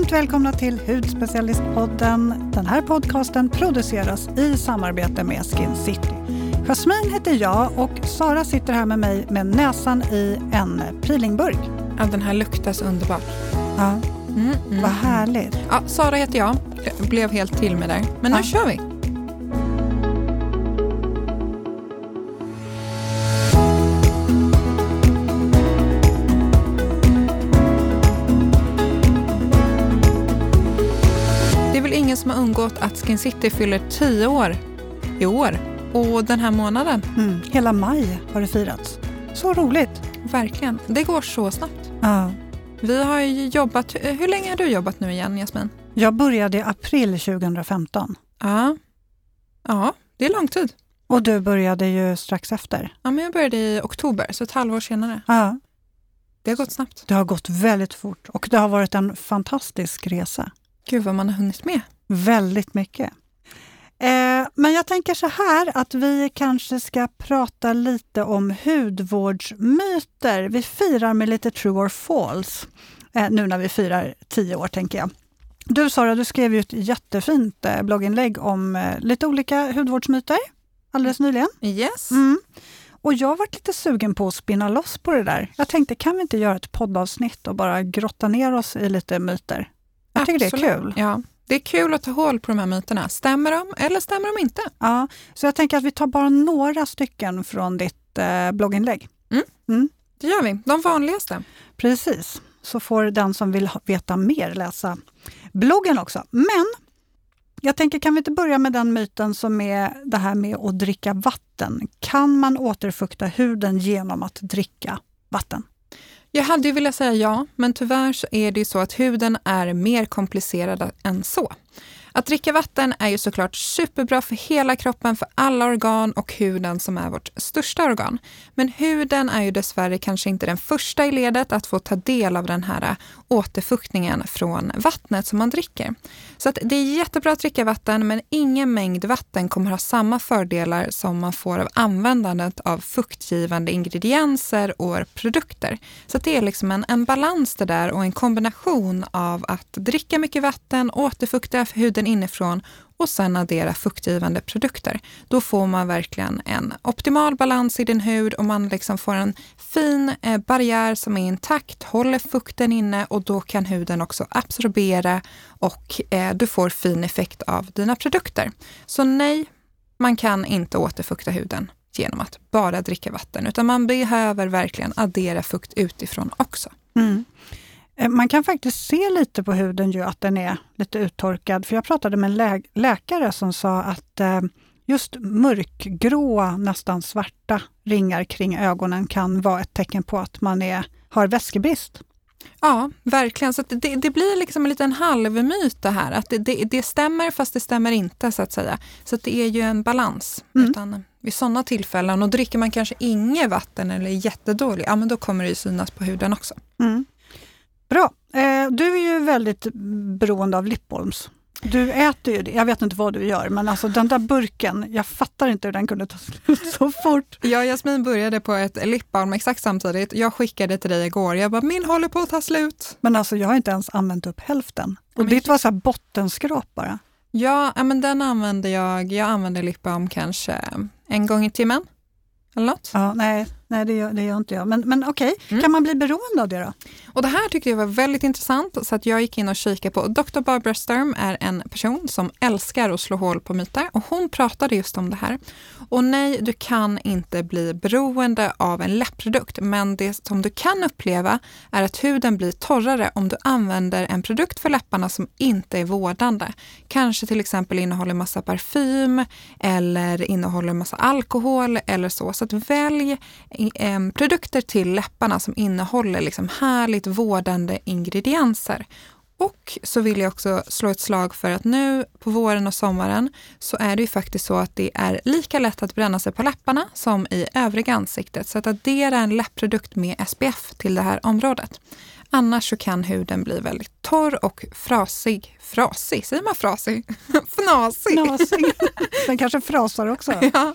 Varmt välkomna till Hudspecialistpodden. Den här podcasten produceras i samarbete med Skin City. Jasmin heter jag och Sara sitter här med mig med näsan i en peelingburk. Ja, den här luktar så underbart. Ja, Mm, mm. vad härligt. Ja, Sara heter jag. jag. Blev helt till med där. Men nu Ja. kör vi. Undgått att Skin City fyller 10 år i år. Och den här månaden. Mm. Hela maj har det firats. Så roligt. Verkligen. Det går så snabbt. Ja. Vi har jobbat... Hur länge har du jobbat nu igen, Jasmin? Jag började i april 2015 Ja. Ja, det är lång tid. och du började ju strax efter. Ja, men jag började i oktober, så ett halvår senare. Ja, Det har gått snabbt. det har gått väldigt fort och det har varit en fantastisk resa. Gud vad man har hunnit med. Väldigt mycket. Eh, men jag tänker så här att vi kanske ska prata lite om hudvårdsmyter. Vi firar med lite true or false eh, nu när vi firar tio år tänker jag. Du Sara, du skrev ju ett jättefint eh, blogginlägg om eh, lite olika hudvårdsmyter alldeles nyligen. Yes. Mm. Och jag varit lite sugen på att spinna loss på det där. Jag tänkte, kan vi inte göra ett poddavsnitt och bara grotta ner oss i lite myter? Jag tycker det är Absolut. kul. Ja, det är kul att ta hål på de här myterna. Stämmer de eller stämmer de inte? Ja, så jag tänker att vi tar bara några stycken från ditt eh, blogginlägg. Det gör vi. De vanligaste. Precis, så får den som vill veta mer läsa bloggen också. Men jag tänker, kan vi inte börja med den myten som är det här med att dricka vatten? Kan man återfukta huden genom att dricka vatten? Jag hade ju velat säga ja, men tyvärr så är det ju så att huden är mer komplicerad än så. Att dricka vatten är ju såklart superbra för hela kroppen, för alla organ och huden som är vårt största organ. Men huden är ju dessvärre kanske inte den första i ledet att få ta del av den här återfuktningen från vattnet som man dricker. Så att det är jättebra att dricka vatten, men ingen mängd vatten kommer ha samma fördelar som man får av användandet av fuktgivande ingredienser och produkter. Så att det är liksom en, en balans det där och en kombination av att dricka mycket vatten, återfukta huden inifrån och sen addera fuktgivande produkter. Då får man verkligen en optimal balans i din hud och man liksom får en fin eh, barriär som är intakt, håller fukten inne och då kan huden också absorbera och eh, du får fin effekt av dina produkter. Så nej, man kan inte återfukta huden genom att bara dricka vatten, utan man behöver verkligen addera fukt utifrån också. Mm. Eh, Man kan faktiskt se lite på huden ju att den är lite uttorkad. För jag pratade med en lä läkare som sa att eh, just mörkgråa, nästan svarta ringar kring ögonen kan vara ett tecken på att man är, har vätskebrist. Ja, verkligen. Så det, det blir liksom en liten halvmyt det här. Att det, det, det stämmer fast det stämmer inte så att säga. Så att det är ju en balans. Mm. Utan vid sådana tillfällen, och dricker man kanske inget vatten eller är jättedålig, ja men då kommer det ju synas på huden också. Mm. Bra. Eh, du är ju väldigt beroende av Lipholms. Du äter ju det. Jag vet inte vad du gör, men alltså den där burken, jag fattar inte hur den kunde ta slut så fort. Och Jasmin började på ett lipbalm exakt samtidigt. Jag skickade till dig igår. Jag bara, min håller på att ta slut. Men alltså jag har inte ens använt upp hälften. Och Men- ditt var så här bottenskrap bara. Ja, ja, men den använder jag. Jag använder lipbalm kanske en gång i timmen. Eller något. Ja, nej, nej det, gör, det gör inte jag. Men, men okej, Mm. kan man bli beroende av det då? Och det här tyckte jag var väldigt intressant så att jag gick in och kikade på Dr. Barbara Sturm är en person som älskar att slå hål på myter och hon pratade just om det här. Och nej, du kan inte bli beroende av en läppprodukt, men det som du kan uppleva är att huden blir torrare om du använder en produkt för läpparna som inte är vårdande. Kanske till exempel innehåller massa parfym eller innehåller massa alkohol eller så. Så att välj produkter till läpparna som innehåller liksom härligt vårdande ingredienser. Och så vill jag också slå ett slag för att nu på våren och sommaren så är det ju faktiskt så att det är lika lätt att bränna sig på läpparna som i övriga ansiktet. Så att addera en läppprodukt med SPF till det här området. Annars så kan huden bli väldigt torr och frasig. Frasig, säger man frasig? Fnasig. Fnasig. Den kanske frasar också. Ja.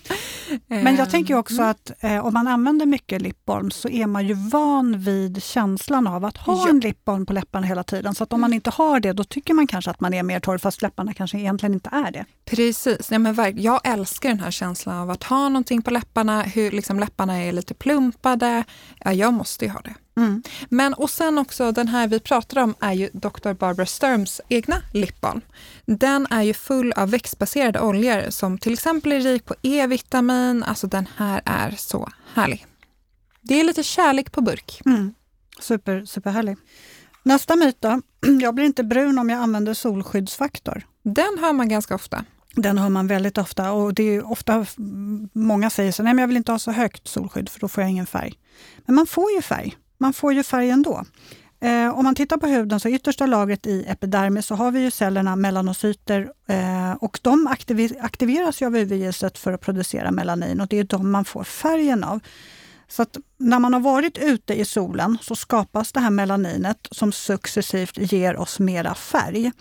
Men jag tänker Ehm, också att eh, om man använder mycket lipbalm så är man ju van vid känslan av att ha Ja. en lipbalm på läpparna hela tiden. Så att om man inte har det, då tycker man kanske att man är mer torr, fast läpparna kanske egentligen inte är det. Precis, Nej, men jag älskar den här känslan av att ha någonting på läpparna, hur liksom läpparna är lite plumpade. Ja, jag måste ju ha det. Mm. Men och sen också den här vi pratar om är ju Dr. Barbara Sturms egna lipbalm. Den är ju full av växtbaserade oljor som till exempel är rik på E-vitamin. Alltså den här är så härlig. Det är lite kärlek på burk. Mm. Super, superhärlig. Nästa myt då. Jag blir inte brun om jag använder solskyddsfaktor. Den hör man ganska ofta. Den hör man väldigt ofta och det är ofta många säger så nej men jag vill inte ha så högt solskydd för då får jag ingen färg. Men man får ju färg. Man får ju färg ändå. Eh, om man tittar på huden så yttersta lagret i epidermis så har vi ju cellerna melanocyter eh, och de aktiveras ju av UV-ljuset för att producera melanin och det är de man får färgen av. Så att när man har varit ute i solen så skapas det här melaninet som successivt ger oss mera färg.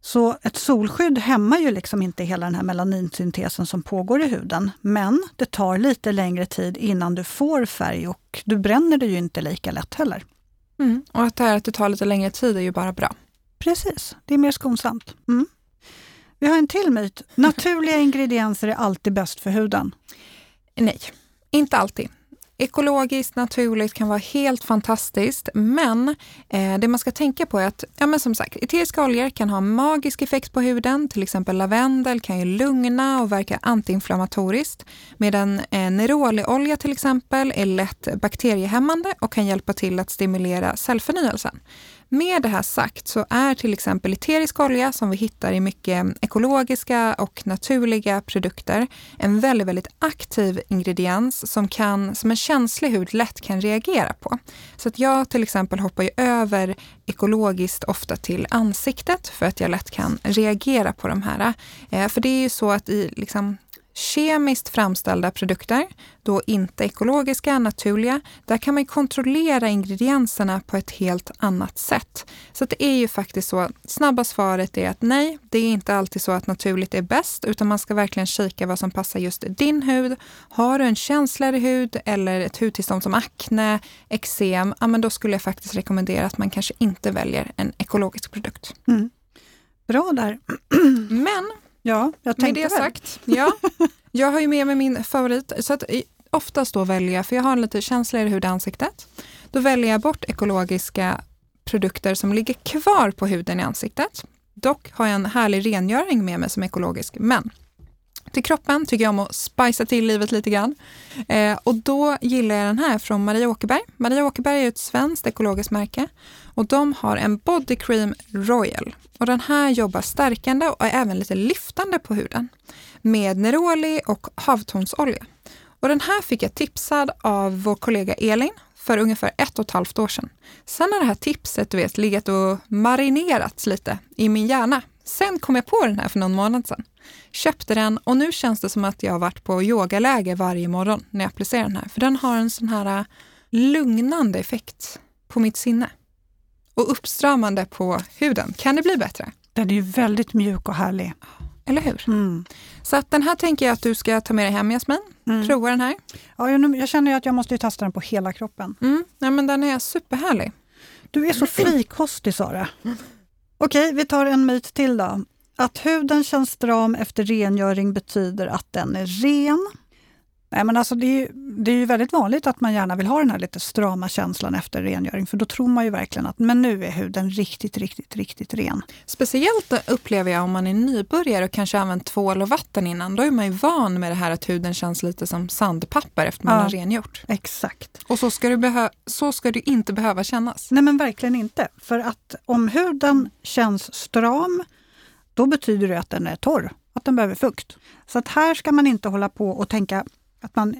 Så ett solskydd hämmar ju liksom inte hela den här melaninsyntesen som pågår i huden. Men det tar lite längre tid innan du får färg och du bränner det ju inte lika lätt heller. Mm. Och att det här att det tar lite längre tid är ju bara bra. Precis, det är mer skonsamt. Mm. Vi har en till myt. Naturliga ingredienser är alltid bäst för huden. Nej, inte alltid. Ekologiskt, naturligt kan vara helt fantastiskt, men eh, det man ska tänka på är att, ja men som sagt, eteriska oljor kan ha magisk effekt på huden. Till exempel lavendel kan ju lugna och verka antiinflammatoriskt, medan eh, neroliolja till exempel är lätt bakteriehämmande och kan hjälpa till att stimulera cellförnyelsen. Med det här sagt så är till exempel eterisk olja som vi hittar i mycket ekologiska och naturliga produkter en väldigt, väldigt aktiv ingrediens som, kan, som en känslig hud lätt kan reagera på. Så att jag till exempel hoppar ju över ekologiskt ofta till ansiktet för att jag lätt kan reagera på de här. Eh, för det är ju så att i liksom, kemiskt framställda produkter, då inte ekologiska, naturliga, där kan man kontrollera ingredienserna på ett helt annat sätt. Så det är ju faktiskt så, snabba svaret är att nej, det är inte alltid så att naturligt är bäst, utan man ska verkligen kika vad som passar just din hud. Har du en känsligare hud eller ett hudtillstånd som akne, eksem, ja men då skulle jag faktiskt rekommendera att man kanske inte väljer en ekologisk produkt. Mm. Bra där. Men Ja, jag Med tänkte det väl. sagt, ja. Jag har ju med mig min favorit. Så att oftast då väljer jag, för jag har en lite känsligare hud i ansiktet, då väljer jag bort ekologiska produkter som ligger kvar på huden i ansiktet. Dock har jag en härlig rengöring med mig som är ekologisk, men till kroppen tycker jag om att spicea till livet lite grann. Eh, och då gillar jag den här från Maria Åkerberg. Maria Åkerberg är ett svenskt ekologiskt märke och de har en Body Cream Royal. Och den här jobbar stärkande och är även lite lyftande på huden med neroli och havtornsolja. Och den här fick jag tipsad av vår kollega Elin för ungefär ett och ett halvt år sedan. Sen har det här tipset du vet, legat och marinerats lite i min hjärna. Sen kom jag på den här för någon månad sedan. Köpte den och nu känns det som att jag har varit på yogaläger varje morgon när jag applicerar den här. För den har en sån här äh, lugnande effekt på mitt sinne. Och uppstramande på huden. Kan det bli bättre? Den är ju väldigt mjuk och härlig. Eller hur? Mm. Så att den här tänker jag att du ska ta med dig hem Jasmin. Mm. Prova den här. Ja, jag, jag känner ju att jag måste ju testa den på hela kroppen. Mm. Ja, men den är superhärlig. Du är så frikostig Sara. Okej, vi tar en myt till då. Att huden känns stram efter rengöring betyder att den är ren. Nej, men alltså det, är ju, det är ju väldigt vanligt att man gärna vill ha den här lite strama känslan efter rengöring, för då tror man ju verkligen att men nu är huden riktigt, riktigt, riktigt ren. Speciellt upplever jag om man är nybörjare och kanske använt tvål och vatten innan. Då är man ju van med det här att huden känns lite som sandpapper efter man Ja. har rengjort. Exakt. Och så ska, du så ska du inte behöva kännas. Nej men verkligen inte. För att om huden känns stram, då betyder det att den är torr, att den behöver fukt. Så att här ska man inte hålla på och tänka att man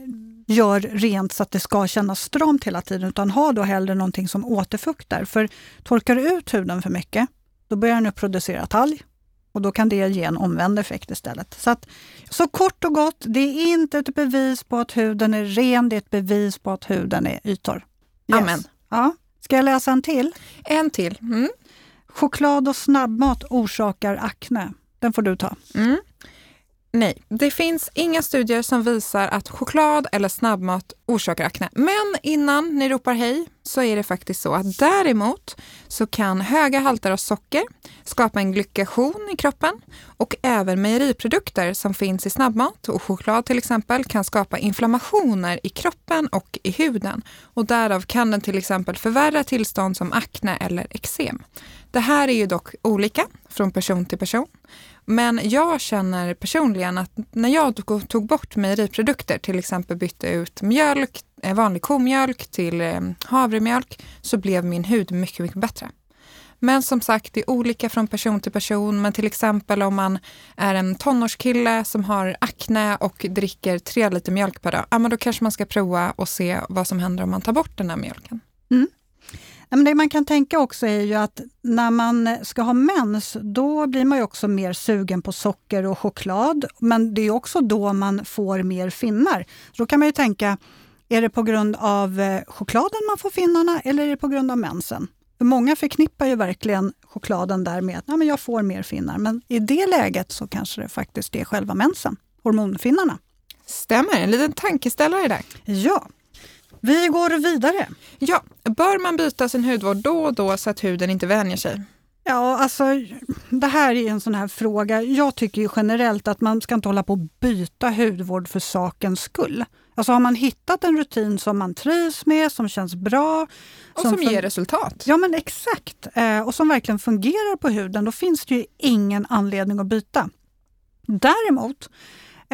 gör rent så att det ska kännas stramt hela tiden, utan ha då hellre någonting som återfuktar. För torkar du ut huden för mycket, då börjar den producera talg och då kan det ge en omvänd effekt istället. Så, att, så kort och gott, det är inte ett bevis på att huden är ren, det är ett bevis på att huden är yttorr. Amen. Ja. Ska jag läsa en till? En till. Mm choklad och snabbmat orsakar akne. Den får du ta. Mm. Nej, det finns inga studier som visar att choklad eller snabbmat orsakar akne. Men innan ni ropar hej så är det faktiskt så att däremot så kan höga halter av socker skapa en glykation i kroppen och även mejeriprodukter som finns i snabbmat och choklad till exempel kan skapa inflammationer i kroppen och i huden och därav kan den till exempel förvärra tillstånd som akne eller eksem. Det här är ju dock olika från person till person. Men jag känner personligen att när jag tog bort mejeriprodukter, till exempel bytte ut mjölk, eh, vanlig komjölk till eh, havremjölk, så blev min hud mycket, mycket bättre. Men som sagt, det är olika från person till person. Men till exempel om man är en tonårskille som har akne och dricker tre liter mjölk per dag, ja, men då kanske man ska prova och se vad som händer om man tar bort den här mjölken. Mm. Men det man kan tänka också är ju att när man ska ha mens, då blir man ju också mer sugen på socker och choklad. Men det är också då man får mer finnar. Så då kan man ju tänka, är det på grund av eh, chokladen man får finnarna eller är det på grund av mensen? För många förknippar ju verkligen chokladen där med att Nej, men jag får mer finnar. Men i det läget så kanske det faktiskt är själva mensen, hormonfinnarna. Stämmer, en liten tankeställare där. Ja. Vi går vidare. Ja, bör man byta sin hudvård då och då så att huden inte vänjer sig? Ja, alltså det här är en sån här fråga. Jag tycker ju generellt att man ska inte hålla på att byta hudvård för sakens skull. Alltså har man hittat en rutin som man trivs med, som känns bra. Och som, som ger resultat. Ja men exakt. Eh, och som verkligen fungerar på huden, då finns det ju ingen anledning att byta. Däremot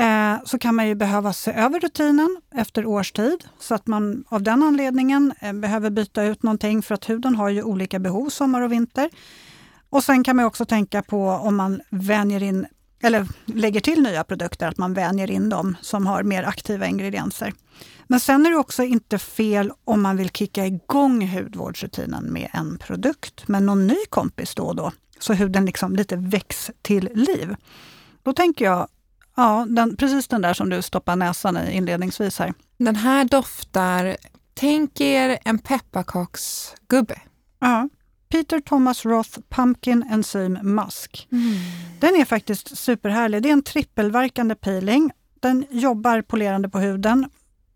eh, så kan man ju behöva se över rutinen efter årstid så att man av den anledningen eh, behöver byta ut någonting för att huden har ju olika behov sommar och vinter. Och sen kan man också tänka på om man vänjer in eller lägger till nya produkter, att man vänjer in dem som har mer aktiva ingredienser. Men sen är det också inte fel om man vill kicka igång hudvårdsrutinen med en produkt, med någon ny kompis då och då, så huden liksom lite väcks till liv. Då tänker jag, ja, den, precis den där som du stoppar näsan i inledningsvis här. Den här doftar, tänk er en pepparkaksgubbe. Ja. Peter Thomas Roth Pumpkin Enzyme Musk. Mm. Den är faktiskt superhärlig. Det är en trippelverkande peeling. Den jobbar polerande på huden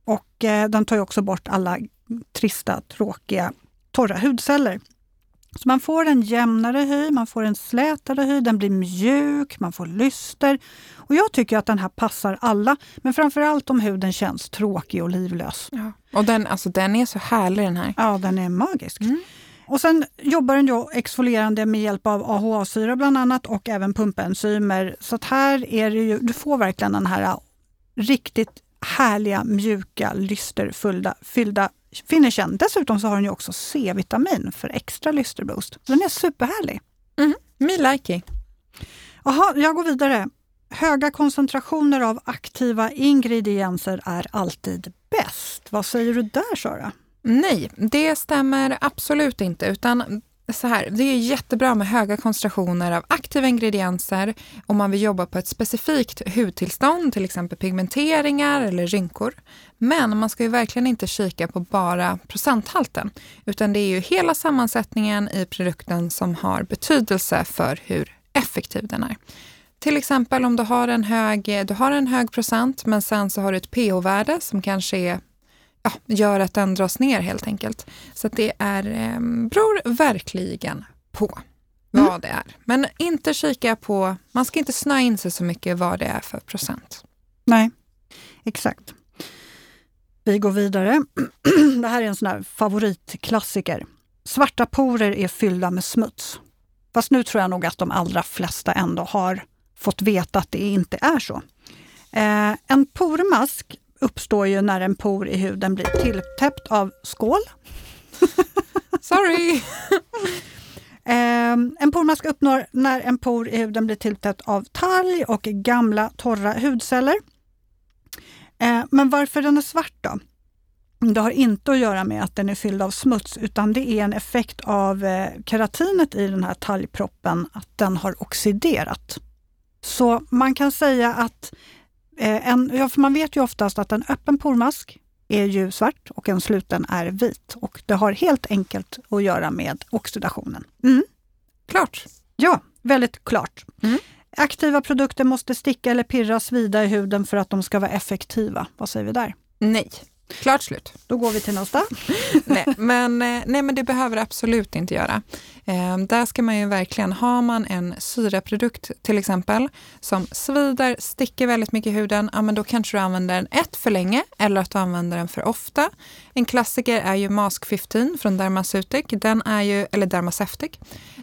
och eh, den tar också bort alla trista, tråkiga, torra hudceller. Så man får en jämnare hy, man får en slätare hy, den blir mjuk, man får lyster. Och jag tycker att den här passar alla, men framförallt om huden känns tråkig och livlös. Ja. Och den, alltså, den är så härlig den här. Ja, den är magisk. Mm. Och sen jobbar den ju exfolierande med hjälp av AHA-syra bland annat och även pumpenzymer. Så här är det ju, du får verkligen den här riktigt härliga, mjuka, lysterfyllda fyllda finishen. Dessutom så har den ju också C-vitamin för extra lysterboost. Den är superhärlig. Mm, me like it. Jaha, jag går vidare. Höga koncentrationer av aktiva ingredienser är alltid bäst. Vad säger du där Sara? Nej, det stämmer absolut inte. Utan så här, det är jättebra med höga koncentrationer av aktiva ingredienser om man vill jobba på ett specifikt hudtillstånd, till exempel pigmenteringar eller rynkor. Men man ska ju verkligen inte kika på bara procenthalten, utan det är ju hela sammansättningen i produkten som har betydelse för hur effektiv den är. Till exempel om du har en hög, du har en hög procent men sen så har du ett pH-värde som kanske är ja, gör att den dras ner helt enkelt. Så det är, eh, beror verkligen på vad mm. det är. Men inte kika på, man ska inte snöa in sig så mycket vad det är för procent. Nej, exakt. Vi går vidare. Det här är en sån här favoritklassiker. Svarta porer är fyllda med smuts. Fast nu tror jag nog att de allra flesta ändå har fått veta att det inte är så. Eh, en pormask uppstår ju när en por i huden blir tilltäppt av skål. Sorry! Um, en pormask uppnår när en por i huden blir tilltäppt av talg och gamla torra hudceller. Uh, men varför den är svart då? Det har inte att göra med att den är fylld av smuts utan det är en effekt av eh, keratinet i den här talgproppen, att den har oxiderat. Så man kan säga att en, ja, för man vet ju oftast att en öppen pormask är ju svart och en sluten är vit. Och det har helt enkelt att göra med oxidationen. Mm. Klart. Ja, väldigt klart. Mm. Aktiva produkter måste sticka eller pirra svida i huden för att de ska vara effektiva. Vad säger vi där? Nej. Klart slut. Då går vi till nästa. nej, men, eh, nej, men det behöver det absolut inte göra. Eh, där ska man ju verkligen, har man en syraprodukt till exempel som svider, sticker väldigt mycket i huden, ja men då kanske du använder den ett för länge eller att du använder den för ofta. En klassiker är ju Mask 15 från Dermaceutic, den är ju, eller Dermaceutic.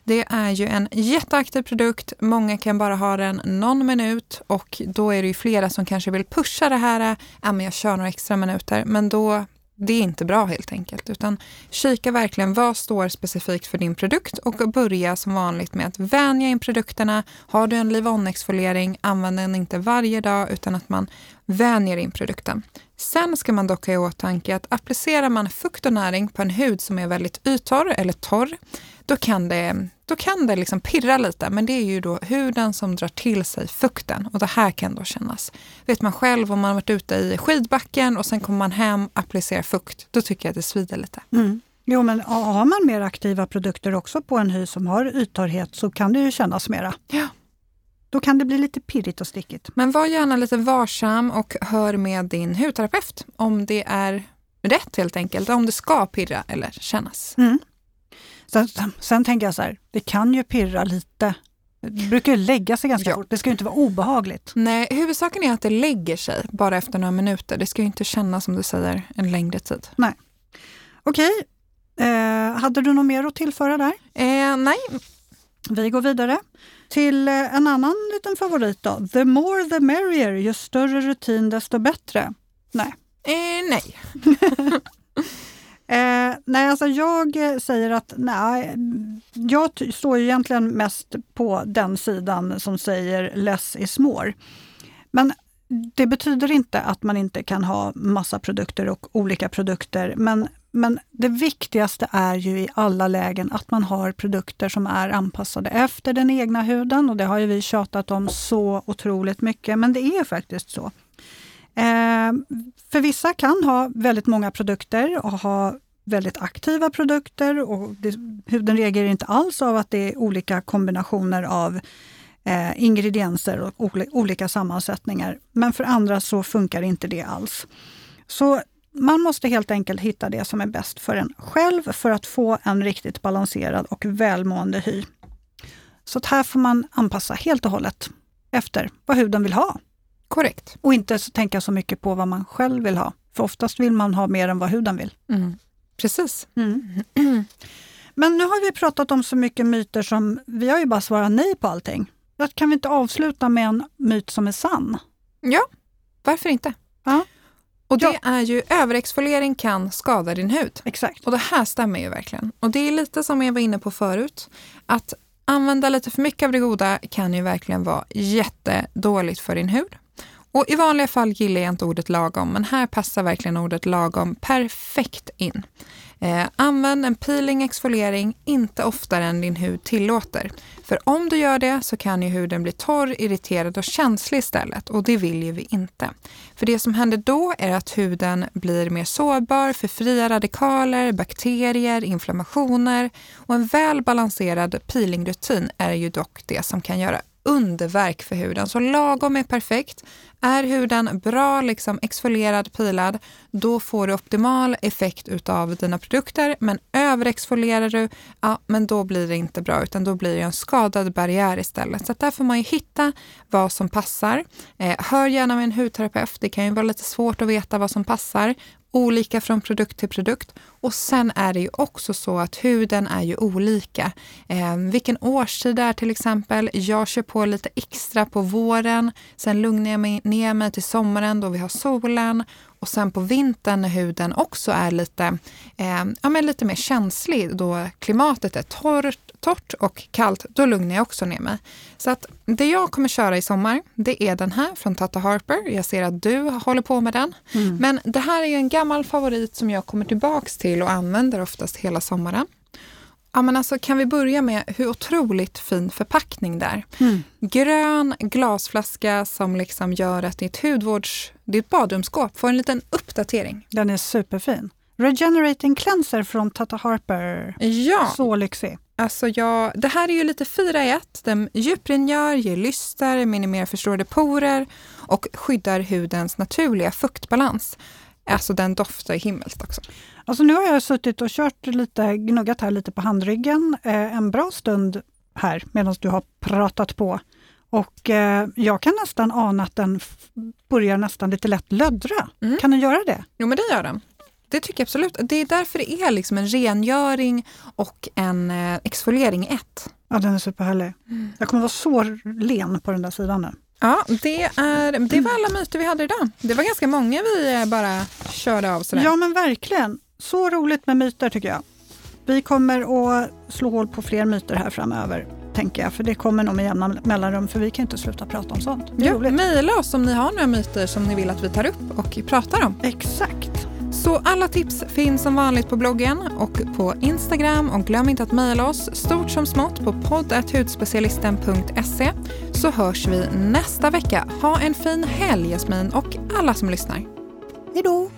Det är ju en jätteaktiv produkt, många kan bara ha den någon minut och då är det ju flera som kanske vill pusha det här, ja men jag kör några extra minuter, men då det är inte bra helt enkelt, utan kika verkligen vad står specifikt för din produkt och börja som vanligt med att vänja in produkterna. Har du en Livon-exfoliering, använd den inte varje dag utan att man vänjer in produkten. Sen ska man dock ha i åtanke att applicerar man fukt och näring på en hud som är väldigt yttorr eller torr, då kan det, då kan det liksom pirra lite. Men det är ju då huden som drar till sig fukten och det här kan då kännas. Vet man själv om man har varit ute i skidbacken och sen kommer man hem och applicerar fukt, då tycker jag att det svider lite. Mm. Jo, men har man mer aktiva produkter också på en hy som har yttorrhet så kan det ju kännas mera. Ja. Då kan det bli lite pirrigt och stickigt. Men var gärna lite varsam och hör med din hudterapeut om det är rätt helt enkelt, om det ska pirra eller kännas. Mm. Sen, sen, tänker jag så här, det kan ju pirra lite. Det brukar ju lägga sig ganska ja. fort, det ska ju inte vara obehagligt. Nej, huvudsaken är att det lägger sig bara efter några minuter. Det ska ju inte kännas som du säger en längre tid. Nej. Okej, eh, hade du något mer att tillföra där? Eh, nej. Vi går vidare till eh, en annan liten favorit då. The more the merrier, ju större rutin desto bättre. Nej. Eh, nej. eh, nej, alltså jag säger att nej, jag står ju egentligen mest på den sidan som säger less is more. Men det betyder inte att man inte kan ha massa produkter och olika produkter, men men det viktigaste är ju i alla lägen att man har produkter som är anpassade efter den egna huden och det har ju vi tjatat om så otroligt mycket, men det är faktiskt så. Eh, för vissa kan ha väldigt många produkter och ha väldigt aktiva produkter och det, huden reagerar inte alls av att det är olika kombinationer av eh, ingredienser och olika sammansättningar. Men för andra så funkar inte det alls. Så man måste helt enkelt hitta det som är bäst för en själv för att få en riktigt balanserad och välmående hy. Så här får man anpassa helt och hållet efter vad huden vill ha. Korrekt. Och inte tänka så mycket på vad man själv vill ha. För oftast vill man ha mer än vad huden vill. Mm. Precis. Mm. Men nu har vi pratat om så mycket myter som vi har ju bara svarat nej på allting. Kan vi inte avsluta med en myt som är sann? Ja, varför inte? Ja. Och det ja. är ju överexfoliering kan skada din hud. Exakt. Och det här stämmer ju verkligen. Och det är lite som jag var inne på förut, att använda lite för mycket av det goda kan ju verkligen vara jättedåligt för din hud. Och i vanliga fall gillar jag inte ordet lagom, men här passar verkligen ordet lagom perfekt in. Eh, använd en peeling exfoliering inte oftare än din hud tillåter. För om du gör det så kan ju huden bli torr, irriterad och känslig istället och det vill ju vi inte. För det som händer då är att huden blir mer sårbar för fria radikaler, bakterier, inflammationer och en väl balanserad peelingrutin är ju dock det som kan göra underverk för huden. Så lagom är perfekt. Är huden bra liksom exfolierad, pilad, då får du optimal effekt utav dina produkter. Men överexfolierar du, ja, men då blir det inte bra utan då blir det en skadad barriär istället. Så där får man ju hitta vad som passar. Eh, hör gärna med en hudterapeut. Det kan ju vara lite svårt att veta vad som passar olika från produkt till produkt. Och sen är det ju också så att huden är ju olika. Eh, vilken årstid det är till exempel. Jag kör på lite extra på våren. Sen lugnar jag mig ner mig till sommaren då vi har solen. Och sen på vintern när huden också är lite, eh, ja, men lite mer känslig då klimatet är torrt, torrt och kallt, då lugnar jag också ner mig. Så att det jag kommer köra i sommar, det är den här från Tata Harper. Jag ser att du håller på med den. Mm. Men det här är en gammal favorit som jag kommer tillbaks till och använder oftast hela sommaren. Ja, men alltså, kan vi börja med hur otroligt fin förpackning det är. Mm. Grön glasflaska som liksom gör att ditt hudvårds, ditt badrumsskåp får en liten uppdatering. Den är superfin. Regenerating Cleanser från Tata Harper. Ja, Så lyxig. alltså jag, det här är ju lite fyra i ett. Den djuprengör, ger lyster, minimerar förstorade porer och skyddar hudens naturliga fuktbalans. Alltså den doftar himmelskt också. Alltså nu har jag suttit och kört lite, gnuggat här lite på handryggen eh, en bra stund här medan du har pratat på. Och eh, jag kan nästan ana att den börjar nästan lite lätt löddra. Mm. Kan den göra det? Jo men det gör den. Det tycker jag absolut. Det är därför det är liksom en rengöring och en eh, exfoliering i ett. Ja, den är superhärlig. Jag kommer vara så len på den där sidan nu. Ja, det, är, det var alla myter vi hade idag. Det var ganska många vi eh, bara körde av sådär. Ja, men verkligen. Så roligt med myter tycker jag. Vi kommer att slå hål på fler myter här framöver, tänker jag. För det kommer nog med jämna mellanrum, för vi kan inte sluta prata om sånt. Det är Ja, roligt. mejla oss om ni har några myter som ni vill att vi tar upp och pratar om. Exakt. Så alla tips finns som vanligt på bloggen och på Instagram och glöm inte att mejla oss stort som smått på podd.hudspecialisten.se så hörs vi nästa vecka. Ha en fin helg Jasmin och alla som lyssnar. Hej då!